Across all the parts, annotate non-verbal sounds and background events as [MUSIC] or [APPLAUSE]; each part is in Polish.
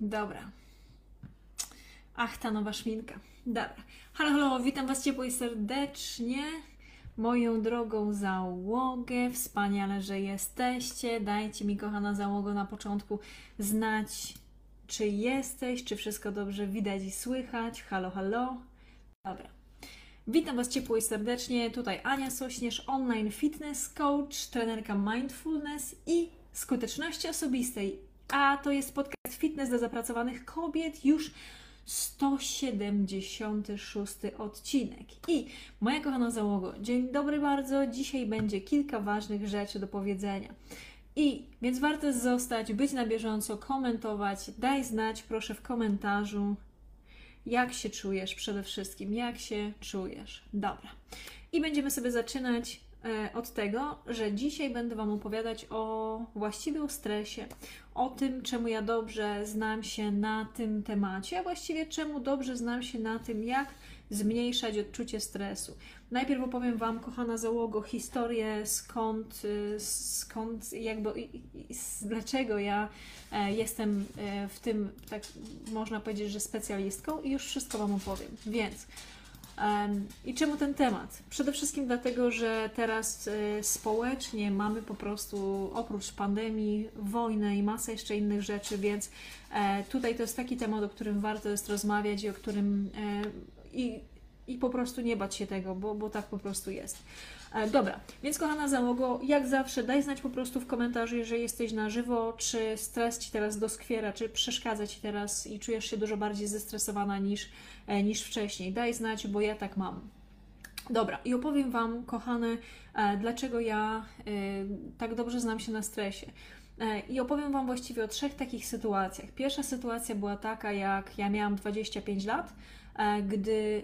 Dobra. Ach, ta nowa szminka. Dobra. Halo, halo, witam Was ciepło i serdecznie. Moją drogą załogę. Wspaniale, że jesteście. Dajcie mi, kochana załogo, na początku znać, czy jesteś, czy wszystko dobrze widać i słychać. Halo, halo. Dobra. Witam Was ciepło i serdecznie. Tutaj Ania Sośnierz, online fitness coach, trenerka mindfulness i skuteczności osobistej a to jest podcast Fitness dla zapracowanych kobiet, już 176 odcinek. I moja kochana załogo, dzień dobry bardzo. Dzisiaj będzie kilka ważnych rzeczy do powiedzenia. I więc warto zostać, być na bieżąco, komentować. Daj znać proszę w komentarzu, jak się czujesz przede wszystkim, jak się czujesz. Dobra. I będziemy sobie zaczynać E, od tego, że dzisiaj będę Wam opowiadać o właściwie o stresie, o tym, czemu ja dobrze znam się na tym temacie, a właściwie czemu dobrze znam się na tym, jak zmniejszać odczucie stresu. Najpierw opowiem Wam, kochana załogo, historię skąd, y, skąd jakby, dlaczego ja e, jestem e, w tym, tak można powiedzieć, że specjalistką i już wszystko Wam opowiem. Więc i czemu ten temat? Przede wszystkim dlatego, że teraz e, społecznie mamy po prostu oprócz pandemii, wojnę i masę jeszcze innych rzeczy, więc e, tutaj to jest taki temat, o którym warto jest rozmawiać i o którym e, i, i po prostu nie bać się tego, bo, bo tak po prostu jest. E, dobra, więc kochana załogo, jak zawsze daj znać po prostu w komentarzu, jeżeli jesteś na żywo, czy stres Ci teraz doskwiera, czy przeszkadza Ci teraz i czujesz się dużo bardziej zestresowana niż, e, niż wcześniej. Daj znać, bo ja tak mam. Dobra, i opowiem Wam, kochane, e, dlaczego ja tak dobrze znam się na stresie. I opowiem Wam właściwie o trzech takich sytuacjach. Pierwsza sytuacja była taka, jak ja miałam 25 lat, gdy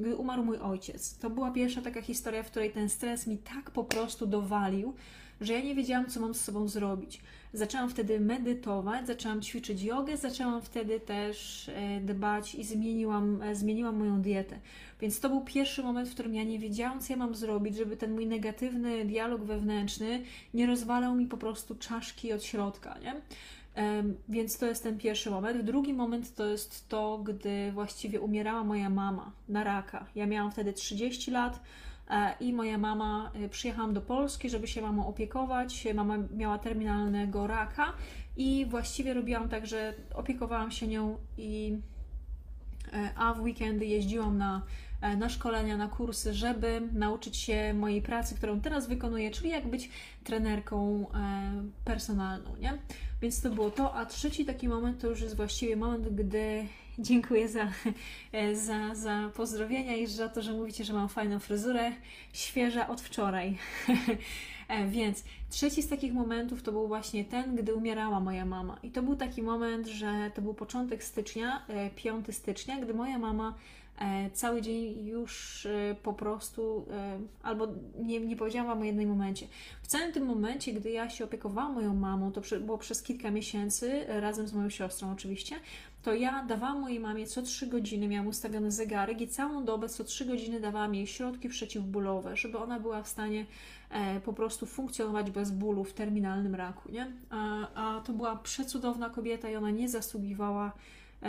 gdy umarł mój ojciec. To była pierwsza taka historia, w której ten stres mi tak po prostu dowalił, że ja nie wiedziałam, co mam z sobą zrobić. Zaczęłam wtedy medytować, zaczęłam ćwiczyć jogę, zaczęłam wtedy też e, dbać i zmieniłam, e, zmieniłam moją dietę. Więc to był pierwszy moment, w którym ja nie wiedziałam, co ja mam zrobić, żeby ten mój negatywny dialog wewnętrzny nie rozwalał mi po prostu czaszki od środka, nie? Więc to jest ten pierwszy moment. Drugi moment to jest to, gdy właściwie umierała moja mama na raka. Ja miałam wtedy 30 lat e, i moja mama, e, przyjechałam do Polski, żeby się mamą opiekować. Mama miała terminalnego raka i właściwie robiłam tak, że opiekowałam się nią i e, a w weekendy jeździłam na na szkolenia, na kursy, żeby nauczyć się mojej pracy, którą teraz wykonuję, czyli jak być trenerką e, personalną, nie? Więc to było to. A trzeci taki moment to już jest właściwie moment, gdy dziękuję za, e, za, za pozdrowienia i za to, że mówicie, że mam fajną fryzurę, świeża od wczoraj. [LAUGHS] Więc trzeci z takich momentów to był właśnie ten, gdy umierała moja mama. I to był taki moment, że to był początek stycznia, 5 stycznia, gdy moja mama E, cały dzień już e, po prostu, e, albo nie, nie powiedziałam Wam o jednym momencie. W całym tym momencie, gdy ja się opiekowałam moją mamą, to było przez kilka miesięcy, razem z moją siostrą oczywiście, to ja dawałam mojej mamie co 3 godziny, miałam ustawiony zegarek i całą dobę co 3 godziny dawałam jej środki przeciwbólowe, żeby ona była w stanie po prostu funkcjonować bez bólu w terminalnym raku, nie? A, a to była przecudowna kobieta i ona nie zasługiwała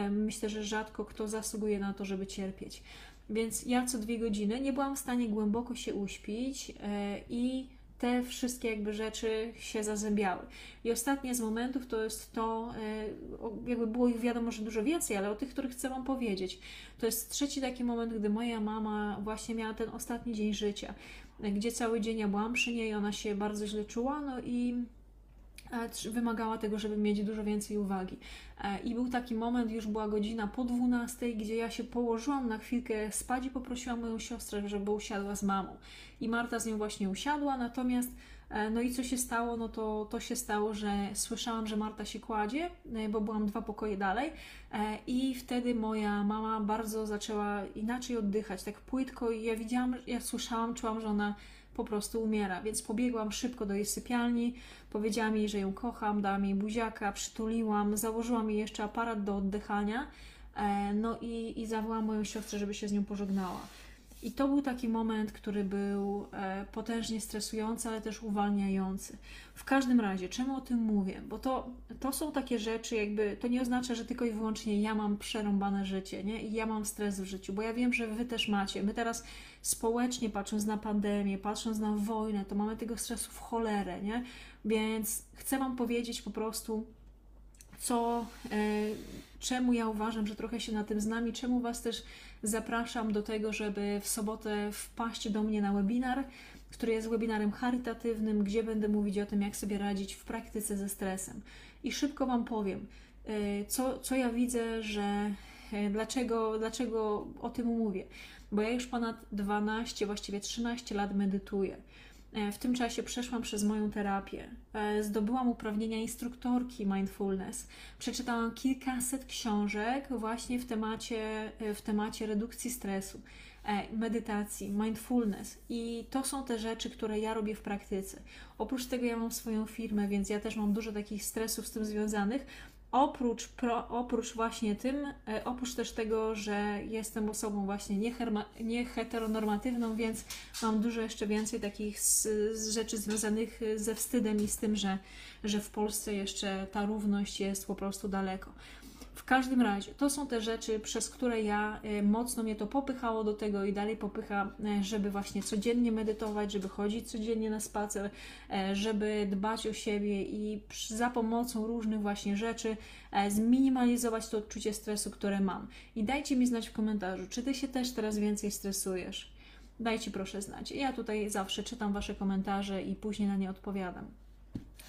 Myślę, że rzadko kto zasługuje na to, żeby cierpieć. Więc ja co dwie godziny nie byłam w stanie głęboko się uśpić e, i te wszystkie jakby rzeczy się zazębiały. I ostatnie z momentów to jest to, e, jakby było ich wiadomo, że dużo więcej, ale o tych, których chcę Wam powiedzieć. To jest trzeci taki moment, gdy moja mama właśnie miała ten ostatni dzień życia, gdzie cały dzień ja byłam przy niej, ona się bardzo źle czuła, no i wymagała tego, żeby mieć dużo więcej uwagi. E, I był taki moment, już była godzina po 12, gdzie ja się położyłam na chwilkę spać i poprosiłam moją siostrę, żeby usiadła z mamą. I Marta z nią właśnie usiadła, natomiast e, no i co się stało? No to, to się stało, że słyszałam, że Marta się kładzie, e, bo byłam dwa pokoje dalej i wtedy moja mama bardzo zaczęła inaczej oddychać, tak płytko i ja widziałam, ja słyszałam, czułam, że ona po prostu umiera. Więc pobiegłam szybko do jej sypialni, powiedziałam jej, że ją kocham, dałam jej buziaka, przytuliłam, założyłam jej jeszcze aparat do oddychania, e, no i, i zawołałam moją siostrę, żeby się z nią pożegnała. I to był taki moment, który był e, potężnie stresujący, ale też uwalniający. W każdym razie, czemu o tym mówię? Bo to, to są takie rzeczy, jakby to nie oznacza, że tylko i wyłącznie ja mam przerąbane życie, nie? I ja mam stres w życiu, bo ja wiem, że wy też macie. My teraz społecznie, patrząc na pandemię, patrząc na wojnę, to mamy tego stresu w cholerę, nie? Więc chcę Wam powiedzieć po prostu, co, e, czemu ja uważam, że trochę się na tym znam i czemu Was też zapraszam do tego, żeby w sobotę wpaść do mnie na webinar, który jest webinarem charytatywnym, gdzie będę mówić o tym, jak sobie radzić w praktyce ze stresem. I szybko Wam powiem, e, co, co ja widzę, że e, dlaczego, dlaczego o tym mówię. Bo ja już ponad 12, właściwie 13 lat medytuję. E, w tym czasie przeszłam przez moją terapię, e, zdobyłam uprawnienia instruktorki mindfulness, przeczytałam kilkaset książek właśnie w temacie, e, w temacie redukcji stresu, medytacji, mindfulness. I to są te rzeczy, które ja robię w praktyce. Oprócz tego ja mam swoją firmę, więc ja też mam dużo takich stresów z tym związanych, Oprócz, pro, oprócz właśnie tym, e, oprócz też tego, że jestem osobą właśnie nieheteronormatywną, więc mam dużo jeszcze więcej takich z, z rzeczy związanych ze wstydem i z tym, że, że w Polsce jeszcze ta równość jest po prostu daleko. W każdym razie, to są te rzeczy, przez które ja e, mocno mnie to popychało do tego i dalej popycha, e, żeby właśnie codziennie medytować, żeby chodzić codziennie na spacer, e, żeby dbać o siebie i za pomocą różnych właśnie rzeczy zminimalizować to odczucie stresu, które mam. I dajcie mi znać w komentarzu, czy ty się też teraz więcej stresujesz. Dajcie proszę znać. Ja tutaj zawsze czytam Wasze komentarze i później na nie odpowiadam.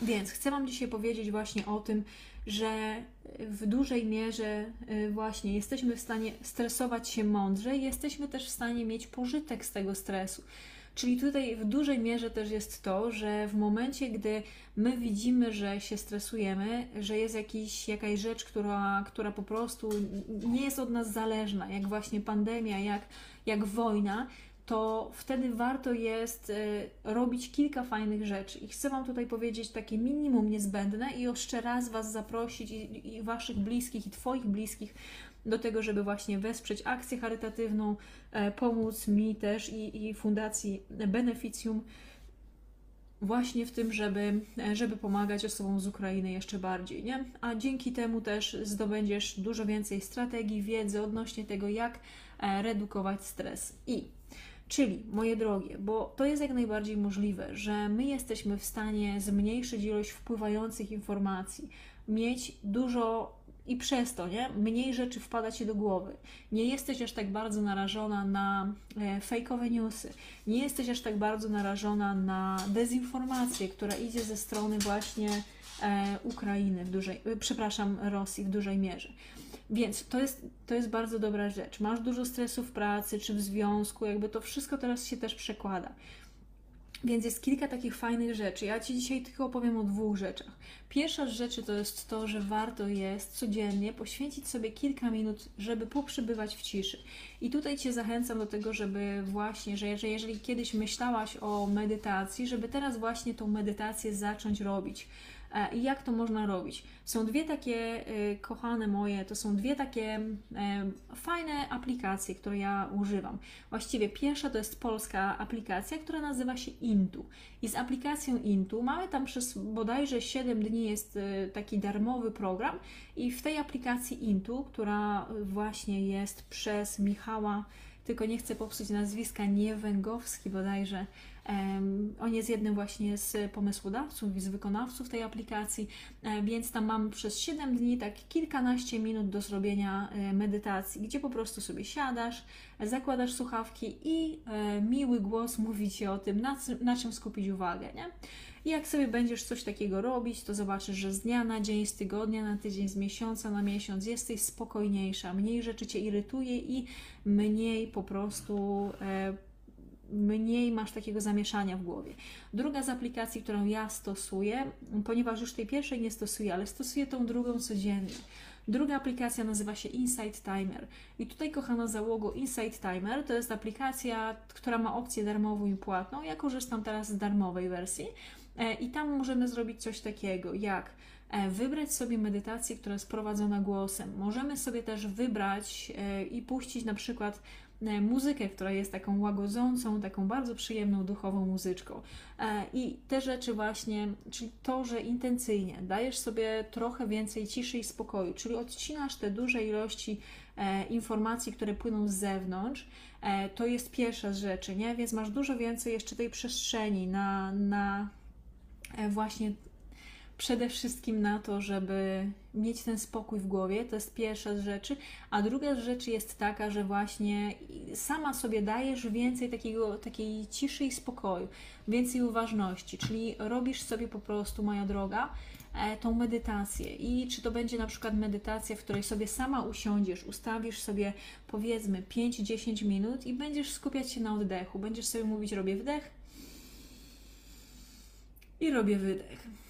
Więc chcę Wam dzisiaj powiedzieć właśnie o tym, że w dużej mierze y, właśnie jesteśmy w stanie stresować się mądrze jesteśmy też w stanie mieć pożytek z tego stresu. Czyli tutaj w dużej mierze też jest to, że w momencie, gdy my widzimy, że się stresujemy, że jest jakiś, jakaś rzecz, która, która po prostu nie jest od nas zależna, jak właśnie pandemia, jak, jak wojna, to wtedy warto jest y, robić kilka fajnych rzeczy. I chcę Wam tutaj powiedzieć takie minimum niezbędne i jeszcze raz Was zaprosić i, i Waszych bliskich, i Twoich bliskich do tego, żeby właśnie wesprzeć akcję charytatywną, e, pomóc mi też i, i Fundacji Beneficjum właśnie w tym, żeby, e, żeby pomagać osobom z Ukrainy jeszcze bardziej, nie? A dzięki temu też zdobędziesz dużo więcej strategii, wiedzy odnośnie tego, jak e, redukować stres. I Czyli, moje drogie, bo to jest jak najbardziej możliwe, że my jesteśmy w stanie zmniejszyć ilość wpływających informacji, mieć dużo i przez to, nie? Mniej rzeczy wpada ci do głowy. Nie jesteś aż tak bardzo narażona na e, fejkowe newsy. Nie jesteś aż tak bardzo narażona na dezinformację, która idzie ze strony właśnie e, Ukrainy w dużej, e, przepraszam, Rosji w dużej mierze. Więc to jest, to jest bardzo dobra rzecz. Masz dużo stresu w pracy czy w związku, jakby to wszystko teraz się też przekłada. Więc jest kilka takich fajnych rzeczy. Ja Ci dzisiaj tylko opowiem o dwóch rzeczach. Pierwsza z rzeczy to jest to, że warto jest codziennie poświęcić sobie kilka minut, żeby poprzybywać w ciszy. I tutaj Cię zachęcam do tego, żeby właśnie, że jeżeli kiedyś myślałaś o medytacji, żeby teraz właśnie tą medytację zacząć robić. E, I jak to można robić? Są dwie takie e, kochane moje, to są dwie takie e, fajne aplikacje, które ja używam. Właściwie pierwsza to jest polska aplikacja, która nazywa się Intu. I z aplikacją Intu mamy tam przez bodajże 7 dni jest taki darmowy program i w tej aplikacji Intu, która właśnie jest przez Michała tylko nie chcę popsuć nazwiska, nie Węgowski bodajże, On jest jednym właśnie z pomysłodawców i z wykonawców tej aplikacji, e, więc tam mamy przez 7 dni tak kilkanaście minut do zrobienia e, medytacji, gdzie po prostu sobie siadasz, zakładasz słuchawki i e, miły głos mówi Ci o tym, na, na czym skupić uwagę, nie? I jak sobie będziesz coś takiego robić, to zobaczysz, że z dnia na dzień, z tygodnia na tydzień, z miesiąca na miesiąc jesteś spokojniejsza, mniej rzeczy cię irytuje i mniej po prostu. E, mniej masz takiego zamieszania w głowie. Druga z aplikacji, którą ja stosuję, ponieważ już tej pierwszej nie stosuję, ale stosuję tą drugą codziennie. Druga aplikacja nazywa się Insight Timer. I tutaj, kochana załogo, Insight Timer to jest aplikacja, która ma opcję darmową i płatną. Ja korzystam teraz z darmowej wersji. E, I tam możemy zrobić coś takiego jak e, wybrać sobie medytację, która jest prowadzona głosem. Możemy sobie też wybrać e, i puścić na przykład muzykę, która jest taką łagodzącą, taką bardzo przyjemną duchową muzyczką. I te rzeczy właśnie, czyli to, że intencyjnie dajesz sobie trochę więcej ciszy i spokoju, czyli odcinasz te duże ilości informacji, które płyną z zewnątrz, to jest pierwsza z rzeczy, nie? Więc masz dużo więcej jeszcze tej przestrzeni na, na E, właśnie przede wszystkim na to, żeby mieć ten spokój w głowie, to jest pierwsza z rzeczy, a druga z rzeczy jest taka, że właśnie sama sobie dajesz więcej takiego, takiej ciszy i spokoju, więcej uważności, czyli robisz sobie po prostu, moja droga, e, tą medytację. I czy to będzie na przykład medytacja, w której sobie sama usiądziesz, ustawisz sobie powiedzmy 5-10 minut i będziesz skupiać się na oddechu, będziesz sobie mówić robię wdech, i robię wydech.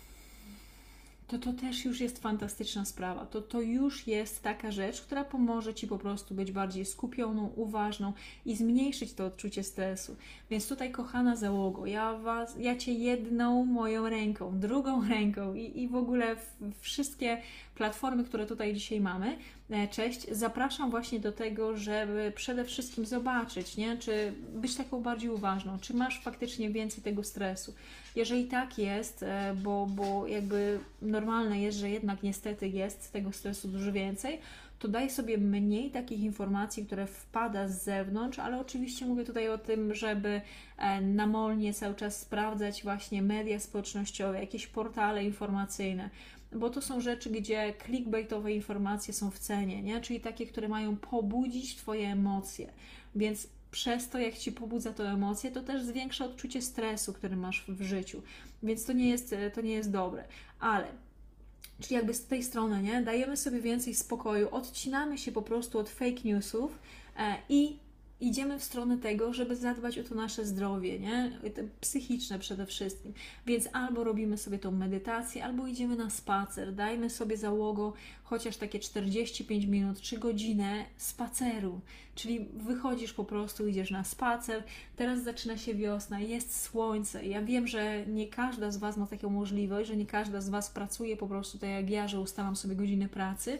To to też już jest fantastyczna sprawa. To to już jest taka rzecz, która pomoże Ci po prostu być bardziej skupioną, uważną i zmniejszyć to odczucie stresu. Więc tutaj, kochana załogo, ja, was, ja Cię jedną moją ręką, drugą ręką i, i w ogóle wszystkie platformy, które tutaj dzisiaj mamy, e, cześć, zapraszam właśnie do tego, żeby przede wszystkim zobaczyć, nie? czy być taką bardziej uważną, czy masz faktycznie więcej tego stresu. Jeżeli tak jest, e, bo, bo jakby normalne jest, że jednak niestety jest tego stresu dużo więcej, to daj sobie mniej takich informacji, które wpada z zewnątrz, ale oczywiście mówię tutaj o tym, żeby e, namolnie cały czas sprawdzać właśnie media społecznościowe, jakieś portale informacyjne, bo to są rzeczy, gdzie clickbaitowe informacje są w cenie, nie? czyli takie, które mają pobudzić Twoje emocje. Więc przez to, jak ci pobudza to emocje, to też zwiększa odczucie stresu, który masz w życiu. Więc to nie jest, to nie jest dobre. Ale Czyli jakby z tej strony, nie? Dajemy sobie więcej spokoju, odcinamy się po prostu od fake newsów e, i idziemy w stronę tego, żeby zadbać o to nasze zdrowie, nie? psychiczne przede wszystkim. Więc albo robimy sobie tą medytację, albo idziemy na spacer. Dajmy sobie załogo chociaż takie 45 minut czy godzinę spaceru. Czyli wychodzisz po prostu, idziesz na spacer. Teraz zaczyna się wiosna, jest słońce. Ja wiem, że nie każda z Was ma taką możliwość, że nie każda z Was pracuje po prostu tak jak ja, że ustalam sobie godziny pracy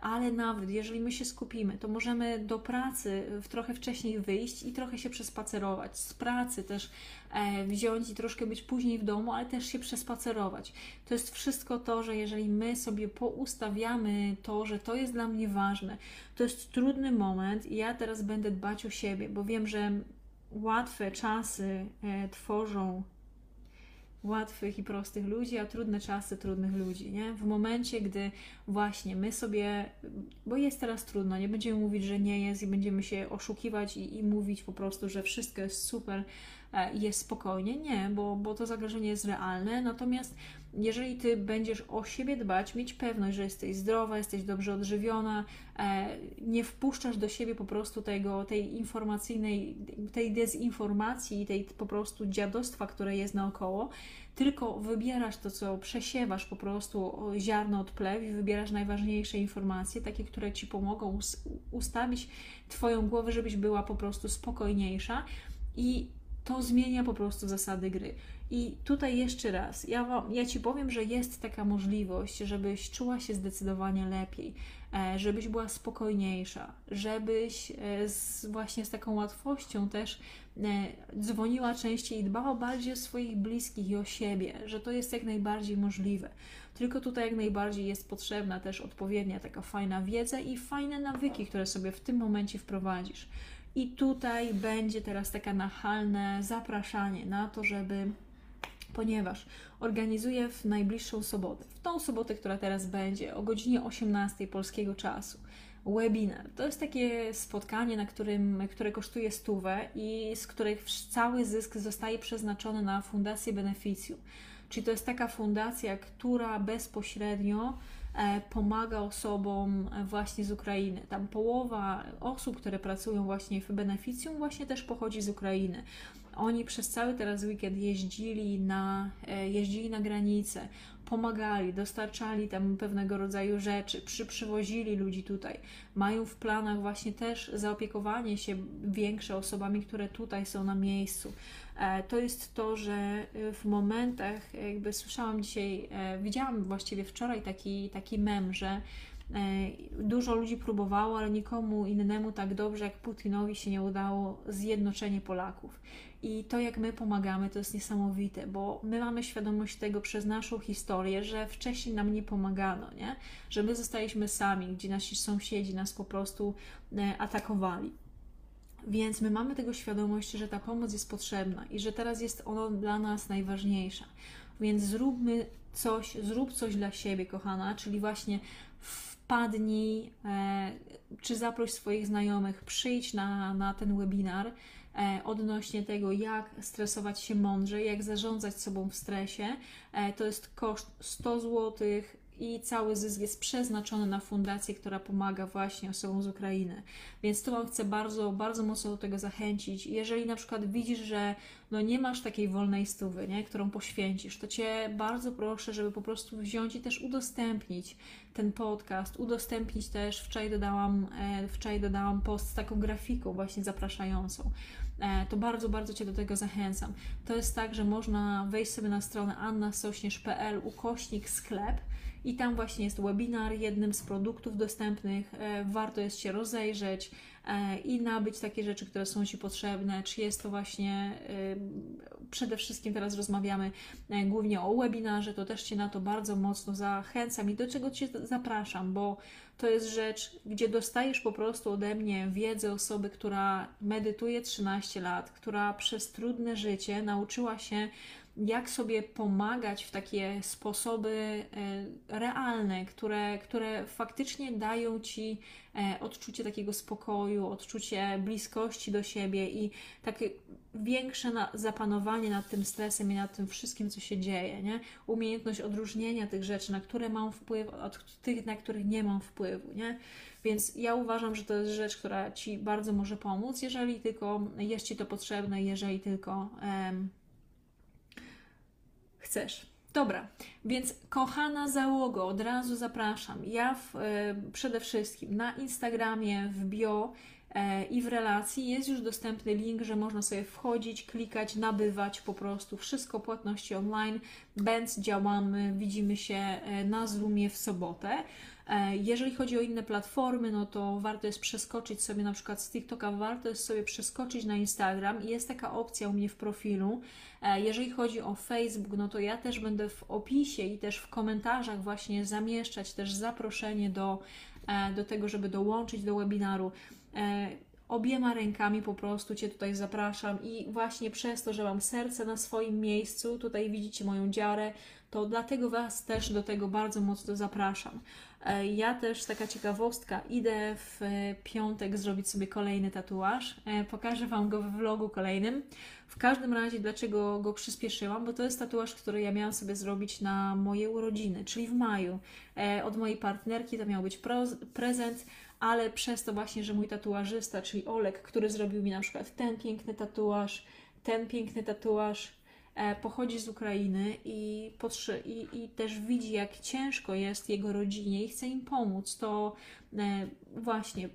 ale nawet jeżeli my się skupimy, to możemy do pracy w trochę wcześniej wyjść i trochę się przespacerować. Z pracy też e, wziąć i troszkę być później w domu, ale też się przespacerować. To jest wszystko to, że jeżeli my sobie poustawiamy to, że to jest dla mnie ważne, to jest trudny moment i ja teraz będę dbać o siebie, bo wiem, że łatwe czasy e, tworzą łatwych i prostych ludzi, a trudne czasy trudnych ludzi, nie? W momencie, gdy właśnie my sobie, bo jest teraz trudno, nie będziemy mówić, że nie jest i będziemy się oszukiwać i, i mówić po prostu, że wszystko jest super e, i jest spokojnie. Nie, bo, bo to zagrożenie jest realne, natomiast jeżeli ty będziesz o siebie dbać, mieć pewność, że jesteś zdrowa, jesteś dobrze odżywiona, e, nie wpuszczasz do siebie po prostu tego, tej informacyjnej, tej dezinformacji, tej po prostu dziadostwa, które jest naokoło, tylko wybierasz to, co przesiewasz po prostu ziarno od plew i wybierasz najważniejsze informacje, takie, które ci pomogą ustawić Twoją głowę, żebyś była po prostu spokojniejsza i to zmienia po prostu zasady gry. I tutaj jeszcze raz, ja, wam, ja Ci powiem, że jest taka możliwość, żebyś czuła się zdecydowanie lepiej, e, żebyś była spokojniejsza, żebyś e, z, właśnie z taką łatwością też e, dzwoniła częściej i dbała bardziej o swoich bliskich i o siebie, że to jest jak najbardziej możliwe. Tylko tutaj jak najbardziej jest potrzebna też odpowiednia taka fajna wiedza i fajne nawyki, które sobie w tym momencie wprowadzisz. I tutaj będzie teraz takie nachalne zapraszanie na to, żeby ponieważ organizuję w najbliższą sobotę, w tą sobotę, która teraz będzie, o godzinie 18 polskiego czasu, webinar. To jest takie spotkanie, na którym, które kosztuje stówę i z których cały zysk zostaje przeznaczony na Fundację Beneficjum. Czyli to jest taka fundacja, która bezpośrednio e, pomaga osobom e, właśnie z Ukrainy. Tam połowa osób, które pracują właśnie w beneficjum, właśnie też pochodzi z Ukrainy. Oni przez cały teraz weekend jeździli na, e, jeździli na granicę, pomagali, dostarczali tam pewnego rodzaju rzeczy, przy, przywozili ludzi tutaj. Mają w planach właśnie też zaopiekowanie się większe osobami, które tutaj są na miejscu. E, to jest to, że e, w momentach, jakby słyszałam dzisiaj, widziałam właściwie wczoraj taki, taki mem, że Dużo ludzi próbowało, ale nikomu innemu tak dobrze jak Putinowi się nie udało zjednoczenie Polaków. I to, jak my pomagamy, to jest niesamowite, bo my mamy świadomość tego przez naszą historię, że wcześniej nam nie pomagano, nie? że my zostaliśmy sami, gdzie nasi sąsiedzi nas po prostu e, atakowali. Więc my mamy tego świadomość, że ta pomoc jest potrzebna i że teraz jest ona dla nas najważniejsza. Więc zróbmy coś, zrób coś dla siebie, kochana, czyli właśnie wpadnij, e, czy zaproś swoich znajomych, przyjdź na, na ten webinar odnośnie tego, jak stresować się mądrze, jak zarządzać sobą w stresie. E, to jest koszt 100 zł i cały zysk jest przeznaczony na fundację, która pomaga właśnie osobom z Ukrainy. Więc to Wam chcę bardzo, bardzo mocno do tego zachęcić. Jeżeli na przykład widzisz, że no nie masz takiej wolnej stówy, nie, którą poświęcisz, to Cię bardzo proszę, żeby po prostu wziąć i też udostępnić ten podcast, udostępnić też, wczoraj dodałam, e, wczoraj dodałam post z taką grafiką właśnie zapraszającą. E, to bardzo, bardzo Cię do tego zachęcam. To jest tak, że można wejść sobie na stronę annasośnierz.pl ukośnik sklep i tam właśnie jest webinar, jednym z produktów dostępnych. E, warto jest się rozejrzeć e, i nabyć takie rzeczy, które są Ci potrzebne. Czy jest to właśnie, e, przede wszystkim teraz rozmawiamy głównie o webinarze, to też Cię na to bardzo mocno zachęcam i do czego Cię zapraszam, bo to jest rzecz, gdzie dostajesz po prostu ode mnie wiedzę osoby, która medytuje 13 lat, która przez trudne życie nauczyła się jak sobie pomagać w takie sposoby e, realne, które, które faktycznie dają ci e, odczucie takiego spokoju, odczucie bliskości do siebie i takie większe zapanowanie nad tym stresem i nad tym wszystkim, co się dzieje, nie? Umiejętność odróżnienia tych rzeczy, na które mam wpływ, od tych, na których nie mam wpływu, nie? Więc ja uważam, że to jest rzecz, która Ci bardzo może pomóc, jeżeli tylko jest Ci to potrzebne, jeżeli tylko chcesz. Dobra, więc kochana załogo, od razu zapraszam. Ja w, e, przede wszystkim na Instagramie w bio i w relacji jest już dostępny link, że można sobie wchodzić, klikać, nabywać po prostu wszystko płatności online. Będz działamy, widzimy się e, na Zoomie w sobotę. E, jeżeli chodzi o inne platformy, no to warto jest przeskoczyć sobie na przykład z TikToka, warto jest sobie przeskoczyć na Instagram jest taka opcja u mnie w profilu. E, jeżeli chodzi o Facebook, no to ja też będę w opisie i też w komentarzach właśnie zamieszczać też zaproszenie do, e, do tego, żeby dołączyć do webinaru obiema rękami po prostu Cię tutaj zapraszam i właśnie przez to, że mam serce na swoim miejscu, tutaj widzicie moją dziarę, to dlatego Was też do tego bardzo mocno zapraszam. E, ja też, taka ciekawostka, idę w e, piątek zrobić sobie kolejny tatuaż. E, pokażę Wam go w vlogu kolejnym. W każdym razie, dlaczego go przyspieszyłam? Bo to jest tatuaż, który ja miałam sobie zrobić na moje urodziny, czyli w maju. Od mojej partnerki to miał być prezent, ale przez to właśnie, że mój tatuażysta, czyli Olek, który zrobił mi na przykład ten piękny tatuaż, ten piękny tatuaż, E, pochodzi z Ukrainy i, i, i też widzi, jak ciężko jest jego rodzinie i chce im pomóc, to e, właśnie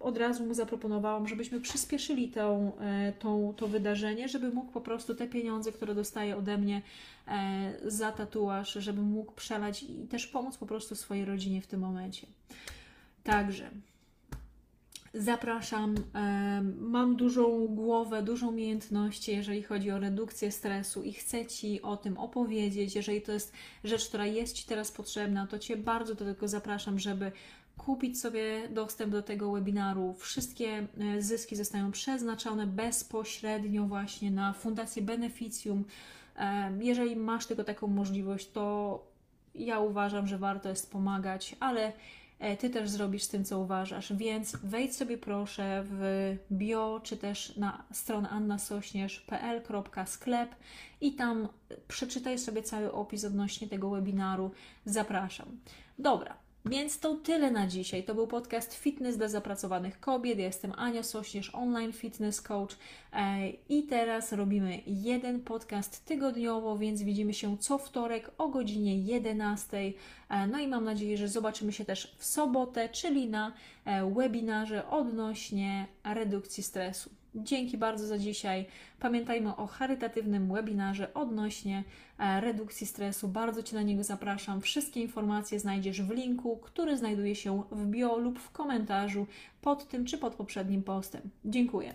od razu mu zaproponowałam, żebyśmy przyspieszyli tą, e, tą, to wydarzenie, żeby mógł po prostu te pieniądze, które dostaje ode mnie za tatuaż, żeby mógł przelać i też pomóc po prostu swojej rodzinie w tym momencie. Także Zapraszam. Mam dużą głowę, dużą umiejętności, jeżeli chodzi o redukcję stresu i chcę Ci o tym opowiedzieć. Jeżeli to jest rzecz, która jest Ci teraz potrzebna, to Cię bardzo do tego zapraszam, żeby kupić sobie dostęp do tego webinaru. Wszystkie e, zyski zostają przeznaczone bezpośrednio właśnie na Fundację Beneficjum. Jeżeli masz tylko taką możliwość, to ja uważam, że warto jest pomagać, ale ty też zrobisz z tym, co uważasz. Więc wejdź sobie proszę w bio, czy też na stronę annasośnierz.pl.sklep i tam przeczytaj sobie cały opis odnośnie tego webinaru. Zapraszam. Dobra, więc to tyle na dzisiaj. To był podcast Fitness dla zapracowanych kobiet. Ja jestem Ania Sośnierz, online fitness coach e, i teraz robimy jeden podcast tygodniowo, więc widzimy się co wtorek o godzinie 11. E, no i mam nadzieję, że zobaczymy się też w sobotę, czyli na e, webinarze odnośnie redukcji stresu. Dzięki bardzo za dzisiaj. Pamiętajmy o charytatywnym webinarze odnośnie e, redukcji stresu. Bardzo Cię na niego zapraszam. Wszystkie informacje znajdziesz w linku, który znajduje się w bio lub w komentarzu pod tym czy pod poprzednim postem. Dziękuję.